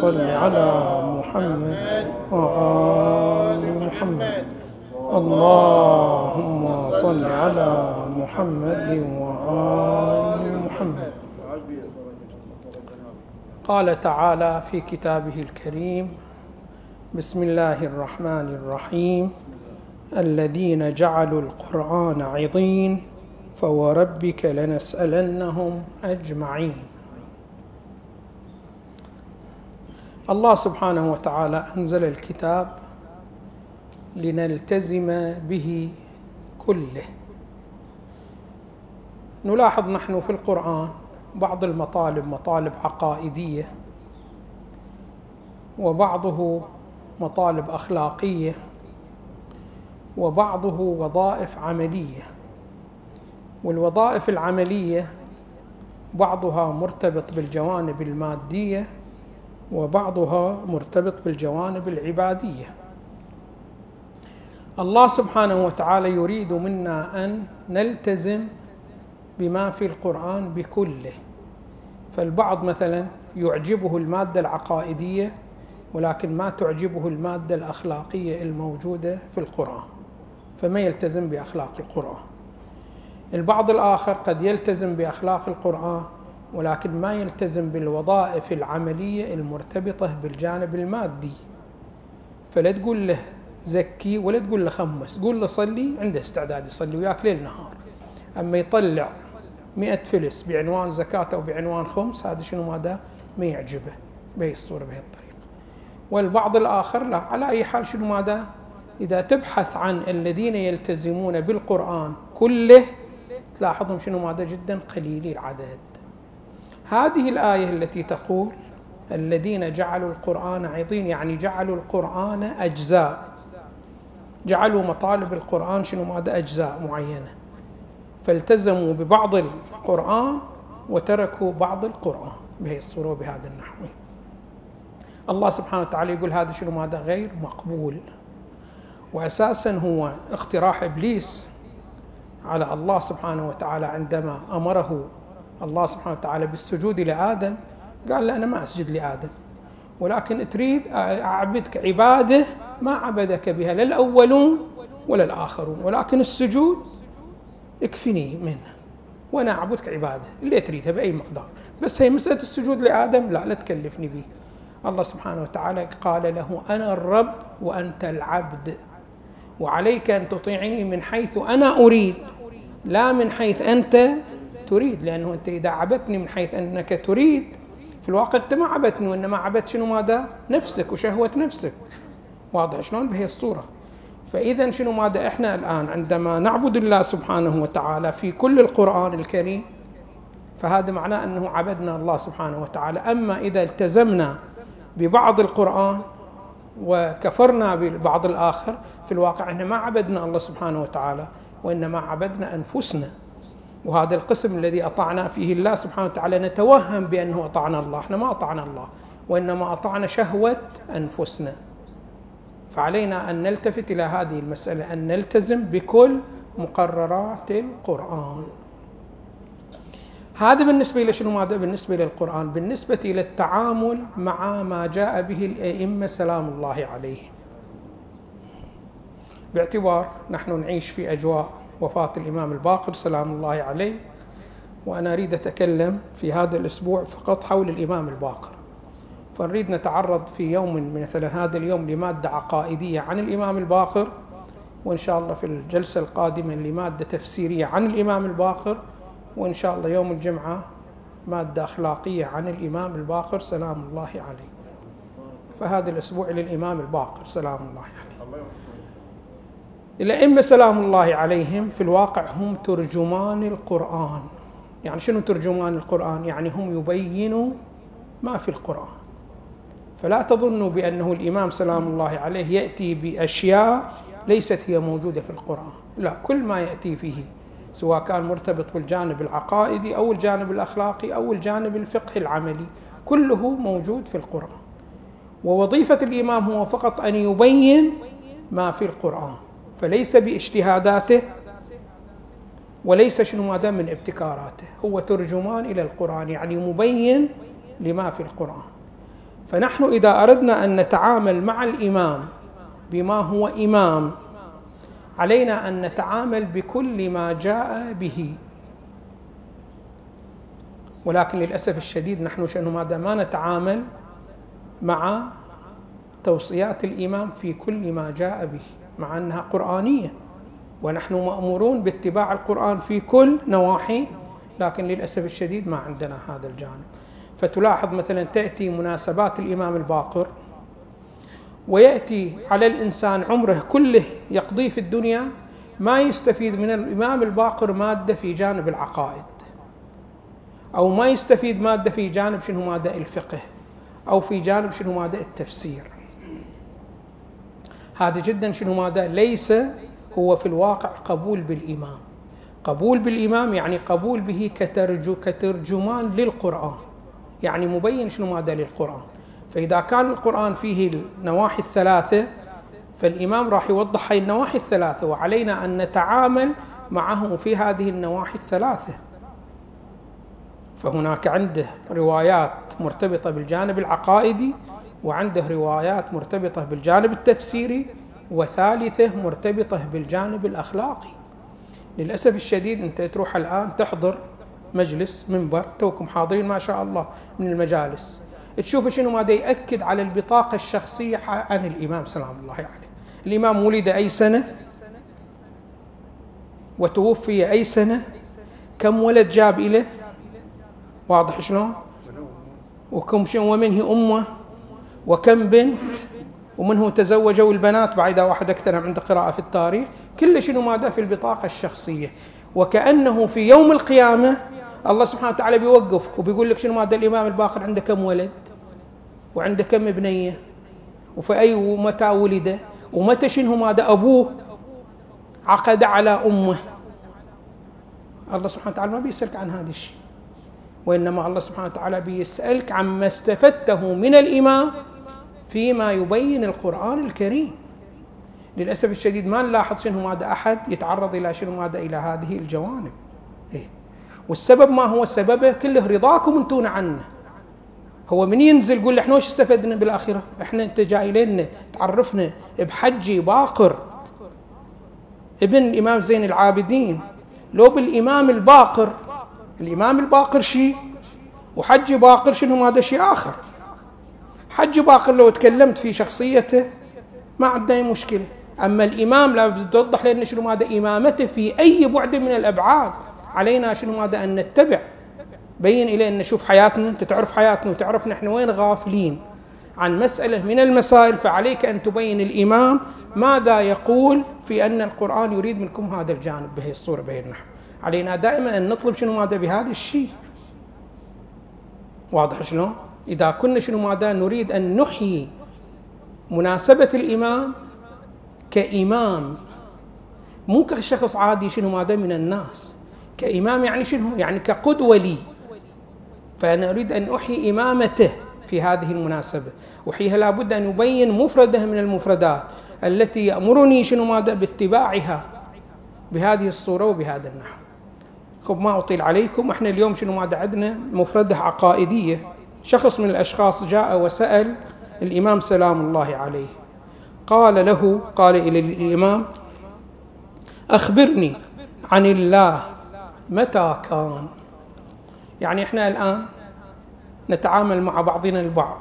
صل على محمد وآل محمد. اللهم صل على محمد وآل محمد. قال تعالى في كتابه الكريم بسم الله الرحمن الرحيم. الذين جعلوا القرآن عضين فوربك لنسألنهم أجمعين. الله سبحانه وتعالى أنزل الكتاب لنلتزم به كله. نلاحظ نحن في القرآن بعض المطالب مطالب عقائدية وبعضه مطالب أخلاقية وبعضه وظائف عملية. والوظائف العملية بعضها مرتبط بالجوانب المادية وبعضها مرتبط بالجوانب العبادية. الله سبحانه وتعالى يريد منا أن نلتزم بما في القرآن بكله. فالبعض مثلا يعجبه المادة العقائدية ولكن ما تعجبه المادة الأخلاقية الموجودة في القرآن. فما يلتزم بأخلاق القرآن؟ البعض الآخر قد يلتزم بأخلاق القرآن ولكن ما يلتزم بالوظائف العملية المرتبطة بالجانب المادي. فلا تقول له زكي ولا تقول له خمس قول له صلي عنده استعداد يصلي وياك ليل نهار. أما يطلع مئة فلس بعنوان زكاة أو بعنوان خمس هذا شنو ماذا؟ ما يعجبه بهي الصورة بهي الطريقة. والبعض الآخر لا على أي حال شنو ماذا؟ إذا تبحث عن الذين يلتزمون بالقرآن كله تلاحظهم شنو ماذا؟ جدا قليلي العدد. هذه الآية التي تقول الذين جعلوا القرآن عظيم يعني جعلوا القرآن أجزاء. جعلوا مطالب القرآن شنو؟ ماذا؟ أجزاء معينة. فالتزموا ببعض القرآن وتركوا بعض القرآن بهي الصورة وبهذا النحو. الله سبحانه وتعالى يقول هذا شنو؟ ماذا؟ غير مقبول. وأساسا هو اقتراح إبليس على الله سبحانه وتعالى عندما أمره الله سبحانه وتعالى بالسجود لآدم قال له أنا ما أسجد لآدم. ولكن تريد أعبدك عبادة ما عبدك بها لا الأولون ولا الآخرون. ولكن السجود اكفني منه وأنا أعبدك عبادة اللي تريدها بأي مقدار. بس هي مسألة السجود لآدم لا لا تكلفني به الله سبحانه وتعالى قال له أنا الرب وأنت العبد وعليك أن تطيعني من حيث أنا أريد لا من حيث أنت تريد لأنه أنت إذا عبدتني من حيث أنك تريد في الواقع أنت ما عبدتني وإنما عبدت شنو ماذا؟ نفسك وشهوة نفسك. واضح شلون؟ بهي الصورة. فإذا شنو ماذا؟ إحنا الآن عندما نعبد الله سبحانه وتعالى في كل القرآن الكريم فهذا معناه أنه عبدنا الله سبحانه وتعالى. أما إذا التزمنا ببعض القرآن وكفرنا ببعض الآخر في الواقع أننا ما عبدنا الله سبحانه وتعالى وإنما عبدنا أنفسنا. وهذا القسم الذي أطعنا فيه الله سبحانه وتعالى نتوهم بأنه أطعنا الله. إحنا ما أطعنا الله وإنما أطعنا شهوة أنفسنا. فعلينا أن نلتفت إلى هذه المسألة أن نلتزم بكل مقررات القرآن. هذا بالنسبة إلى شنو؟ ماذا بالنسبة للقرآن بالنسبة إلى التعامل مع ما جاء به الأئمة سلام الله عليهم. باعتبار نحن نعيش في أجواء وفاة الإمام الباقر سلام الله عليه. وأنا أريد أتكلم في هذا الأسبوع فقط حول الإمام الباقر. فنريد نتعرض في يوم مثلا هذا اليوم لمادة عقائدية عن الإمام الباقر وإن شاء الله في الجلسة القادمة لمادة تفسيرية عن الإمام الباقر وإن شاء الله يوم الجمعة مادة أخلاقية عن الإمام الباقر سلام الله عليه. فهذا الأسبوع للإمام الباقر سلام الله عليه. الأئمة سلام الله عليهم في الواقع هم ترجمان القرآن. يعني شنو ترجمان القرآن؟ يعني هم يبينوا ما في القرآن. فلا تظنوا بأنه الإمام سلام الله عليه يأتي بأشياء ليست هي موجودة في القرآن. لا كل ما يأتي فيه سواء كان مرتبط بالجانب العقائدي أو الجانب الأخلاقي أو الجانب الفقهي العملي كله موجود في القرآن. ووظيفة الإمام هو فقط أن يبين ما في القرآن. فليس باجتهاداته وليس شنو ماذا من ابتكاراته. هو ترجمان إلى القرآن يعني مبين لما في القرآن. فنحن إذا أردنا أن نتعامل مع الإمام بما هو إمام علينا أن نتعامل بكل ما جاء به. ولكن للأسف الشديد نحن شأنه ماذا؟ ما نتعامل مع توصيات الإمام في كل ما جاء به. مع أنها قرآنية. ونحن مأمورون باتباع القرآن في كل نواحي لكن للأسف الشديد ما عندنا هذا الجانب. فتلاحظ مثلا تأتي مناسبات الإمام الباقر ويأتي على الإنسان عمره كله يقضيه في الدنيا ما يستفيد من الإمام الباقر مادة في جانب العقائد أو ما يستفيد مادة في جانب شنو مادة الفقه أو في جانب شنو مادة التفسير. هذا جدا شنو مادة ليس هو في الواقع قبول بالإمام. قبول بالإمام يعني قبول به كترجو كترجمان للقرآن. يعني مبين شنو مادة للقرآن. فإذا كان القرآن فيه النواحي الثلاثة فالإمام راح يوضح هاي النواحي الثلاثة وعلينا أن نتعامل معه في هذه النواحي الثلاثة. فهناك عنده روايات مرتبطة بالجانب العقائدي وعنده روايات مرتبطة بالجانب التفسيري وثالثة مرتبطة بالجانب الأخلاقي. للأسف الشديد أنت تروح الآن تحضر مجلس منبر توكم حاضرين ما شاء الله من المجالس. تشوف شنو ماذا يأكد على البطاقة الشخصية عن الإمام سلام الله عليه. الإمام ولد أي سنة؟ وتوفي أي سنة؟ كم ولد جاب إليه؟ واضح شلون؟ وكم شنو؟ ومنه أمه؟ وكم بنت ومنه تزوجوا البنات بعد واحد أكثر عنده قراءة في التاريخ كل شنو ماذا في البطاقة الشخصية. وكأنه في يوم القيامة الله سبحانه وتعالى بيوقفك وبيقول لك شنو ماذا الإمام الباقر؟ عنده كم ولد؟ وعنده كم بنية وفي أي ومتى ولد؟ ومتى شنو ماذا أبوه عقد على أمه. الله سبحانه وتعالى ما بيسألك عن هذا الشيء وإنما الله سبحانه وتعالى بيسألك عما استفدته من الإمام فيما يبين القرآن الكريم. للأسف الشديد ما نلاحظ شنو ماذا أحد يتعرض إلى شنو ماذا إلى هذه الجوانب. إيه؟ والسبب ما هو سببه؟ كله رضاكم أنتون عنه. هو من ينزل يقول إحنا وش استفدنا بالأخرة؟ إحنا أنت جاي لنا تعرفنا بحجي باقر. ابن الإمام زين العابدين لو بالإمام الباقر الإمام الباقر شيء وحج باقر شنو هذا شيء آخر. حج باقر لو تكلمت في شخصيته ما عندنا أي مشكلة. أما الإمام لابد توضح لنا شنو هذا إمامته في أي بعد من الأبعاد. علينا شنو هذا أن نتبع. بين إلي أن نشوف حياتنا. أنت تعرف حياتنا وتعرف نحن وين غافلين. عن مسألة من المسائل. فعليك أن تبين الإمام ماذا يقول في أن القرآن يريد منكم هذا الجانب. بهي الصورة بهي النحو. علينا دائما أن نطلب شنو ماذا بهذا الشيء. واضح شلون؟ إذا كنا شنو ماذا نريد أن نحيي مناسبة الإمام كإمام. مو كشخص عادي شنو ماذا من الناس. كإمام يعني شنو؟ يعني كقدوة لي. فأنا أريد أن أحيي إمامته في هذه المناسبة. أحييها لابد أن يبين مفردة من المفردات التي يأمرني شنو ماذا باتباعها بهذه الصورة وبهذا النحو. خب ما أطيل عليكم. إحنا اليوم شنو ماذا عندنا مفردة عقائدية. شخص من الأشخاص جاء وسأل الإمام سلام الله عليه. قال له قال إلى الإمام أخبرني عن الله متى كان؟ يعني إحنا الآن نتعامل مع بعضنا البعض.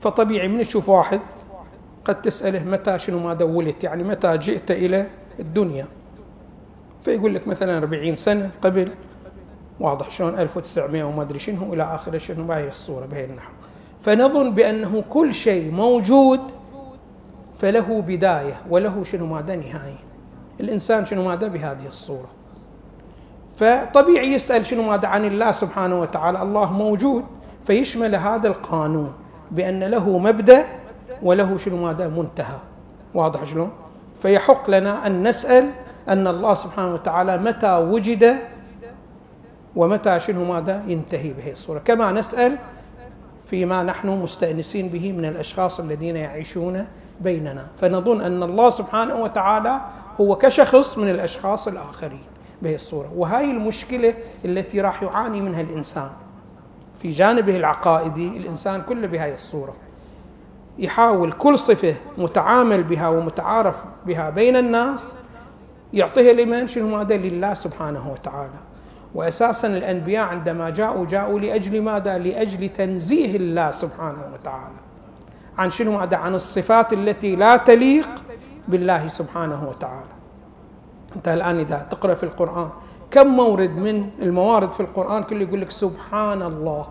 فطبيعي من تشوف واحد قد تسأله متى شنو ما دولت يعني متى جئت إلى الدنيا؟ فيقول لك مثلا 40 سنة قبل واضح شلون 1900 وما أدري شنو إلى آخره شنو هي الصورة بهي النحو. فنظن بأنه كل شيء موجود فله بداية وله شنو ماذا نهاية. الإنسان شنو ماذا بهذه الصورة. فطبيعي يسأل شنو ماذا عن الله سبحانه وتعالى. الله موجود فيشمل هذا القانون بأن له مبدأ وله شنو ماذا منتهى. واضح شلون؟ فيحق لنا أن نسأل أن الله سبحانه وتعالى متى وجد ومتى شنو ماذا ينتهي به الصورة. كما نسأل فيما نحن مستأنسين به من الأشخاص الذين يعيشون بيننا. فنظن أن الله سبحانه وتعالى هو كشخص من الأشخاص الآخرين بهي الصورة. وهاي المشكلة التي راح يعاني منها الإنسان في جانبه العقائدي الإنسان كله بهذه الصورة يحاول كل صفة متعامل بها ومتعارف بها بين الناس يعطيها لمن شنو هذا لله سبحانه وتعالى. وأساسا الأنبياء عندما جاءوا جاءوا لأجل ماذا؟ لأجل تنزيه الله سبحانه وتعالى. عن شنو هذا عن الصفات التي لا تليق بالله سبحانه وتعالى. أنت الآن إذا تقرأ في القرآن كم مورد من الموارد في القرآن كله يقول لك سبحان الله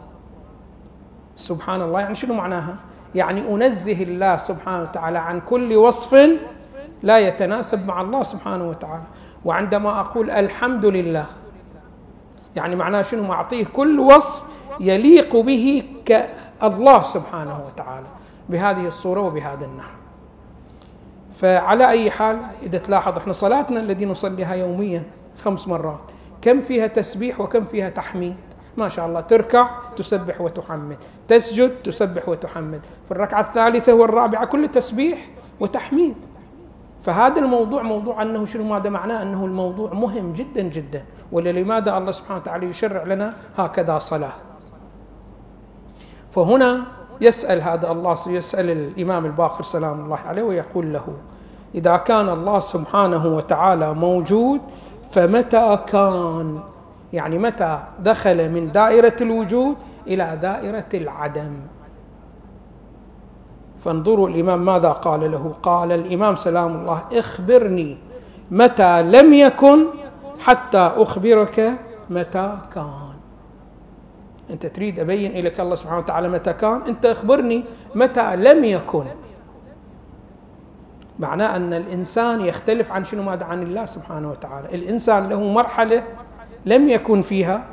سبحان الله يعني شنو معناها؟ يعني أنزه الله سبحانه وتعالى عن كل وصف لا يتناسب مع الله سبحانه وتعالى. وعندما أقول الحمد لله يعني معناه شنو؟ أعطيه كل وصف يليق به كالله سبحانه وتعالى بهذه الصورة وبهذا النحو. فعلى أي حال إذا تلاحظ إحنا صلاتنا الذي نصليها يوميا خمس مرات كم فيها تسبيح وكم فيها تحميد؟ ما شاء الله تركع تسبح وتحمد تسجد تسبح وتحمد في الركعة الثالثة والرابعة كل تسبيح وتحميد. فهذا الموضوع موضوع أنه شنو؟ ماذا معناه أنه الموضوع مهم جدا جدا. ولماذا الله سبحانه وتعالى يشرع لنا هكذا صلاة؟ فهنا يسأل هذا الله يسأل الإمام الباقر سلام الله عليه ويقول له إذا كان الله سبحانه وتعالى موجود فمتى كان؟ يعني متى دخل من دائرة الوجود إلى دائرة العدم؟ فانظروا الإمام ماذا قال له؟ قال الإمام سلام الله إخبرني متى لم يكن حتى أخبرك متى كان. أنت تريد أبين لك الله سبحانه وتعالى متى كان؟ أنت أخبرني متى لم يكن. معناه أن الإنسان يختلف عن شنو ماذا عن الله سبحانه وتعالى. الإنسان له مرحلة لم يكن فيها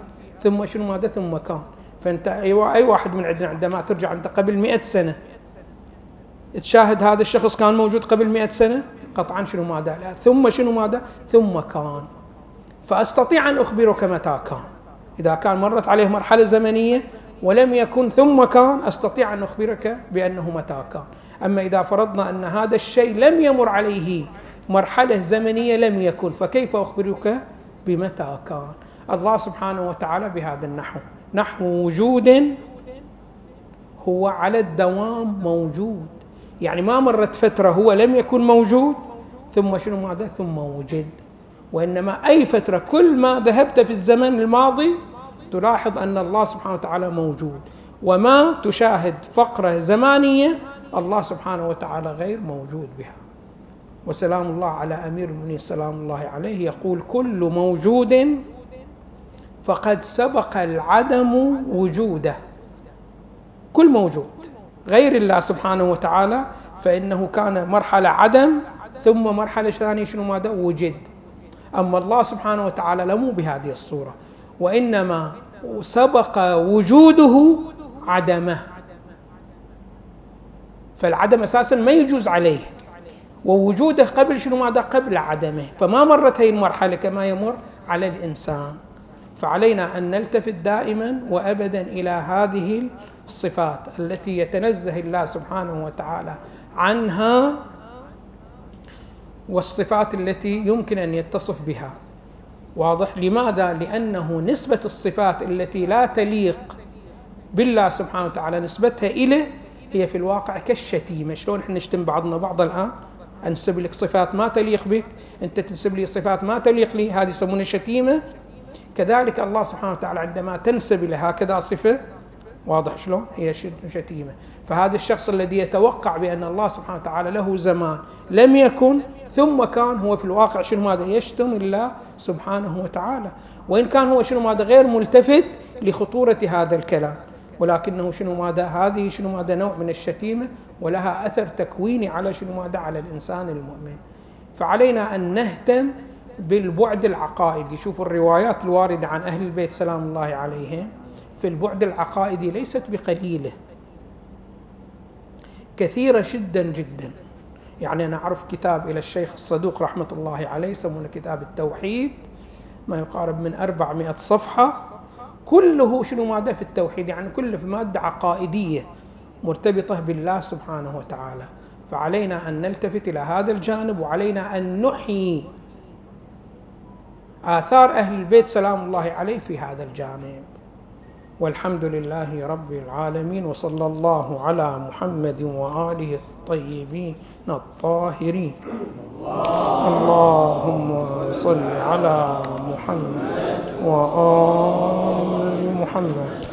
ثم شنو ماذا؟ ثم كان. فأنت أي واحد من عندنا عندما ترجع أنت قبل مئة سنة تشاهد هذا الشخص كان موجود قبل مئة سنة؟ قطعا شنو ماذا؟ لا. ثم شنو ماذا؟ ثم كان. فأستطيع أن أخبرك متى كان. إذا كان مرت عليه مرحلة زمنية ولم يكن ثم كان أستطيع أن أخبرك بأنه متى كان. أما إذا فرضنا أن هذا الشيء لم يمر عليه مرحلة زمنية لم يكن فكيف أخبرك بمتى كان؟ الله سبحانه وتعالى بهذا النحو. نحو وجود هو على الدوام موجود. يعني ما مرت فترة هو لم يكن موجود ثم شنو ماذا؟ ثم وجد. وإنما أي فترة كل ما ذهبت في الزمن الماضي تلاحظ أن الله سبحانه وتعالى موجود. وما تشاهد فقرة زمانية الله سبحانه وتعالى غير موجود بها. وسلام الله على أمير المؤمنين سلام الله عليه. يقول كل موجود فقد سبق العدم وجوده. كل موجود غير الله سبحانه وتعالى فإنه كان مرحلة عدم ثم مرحلة ثانية شنو ماذا؟ وجد. أما الله سبحانه وتعالى لم بهذه الصورة وإنما سبق وجوده عدمه. فالعدم أساسا ما يجوز عليه ووجوده قبل شنو ماذا؟ قبل عدمه. فما مرت هذه المرحلة كما يمر على الإنسان. فعلينا أن نلتفت دائما وأبدا إلى هذه الصفات التي يتنزه الله سبحانه وتعالى عنها والصفات التي يمكن أن يتصف بها. واضح؟ لماذا؟ لأنه نسبة الصفات التي لا تليق بالله سبحانه وتعالى نسبتها اليه هي في الواقع كالشتيمة. شلون إحنا نشتم بعضنا بعض الآن؟ انسب لك صفات ما تليق بك أنت تنسب لي صفات ما تليق لي هذه يسمونها شتيمة. كذلك الله سبحانه وتعالى عندما تنسب له هكذا صفة واضح شلون؟ هي شتيمة. فهذا الشخص الذي يتوقع بأن الله سبحانه وتعالى له زمان لم يكن ثم كان هو في الواقع شنو ماذا يشتم الله سبحانه وتعالى. وإن كان هو شنو ماذا غير ملتفت لخطورة هذا الكلام. ولكنه شنو ماذا؟ هذه شنو ماذا؟ نوع من الشتيمة ولها أثر تكويني على شنو ماذا؟ على الإنسان المؤمن. فعلينا أن نهتم بالبعد العقائدي. شوفوا الروايات الواردة عن أهل البيت سلام الله عليهم. في البعد العقائدي ليست بقليلة. كثيرة جدا جدا. يعني أنا أعرف كتاب إلى الشيخ الصدوق رحمة الله عليه يسمونه كتاب التوحيد ما يقارب من 400 صفحة. كله شنو ماذا في التوحيد؟ يعني كله في مادة عقائدية مرتبطة بالله سبحانه وتعالى. فعلينا أن نلتفت إلى هذا الجانب وعلينا أن نحيي آثار أهل البيت سلام الله عليه في هذا الجانب. والحمد لله رب العالمين وصلى الله على محمد وآله الطيبين الطاهرين. اللهم صل على محمد وآل محمد.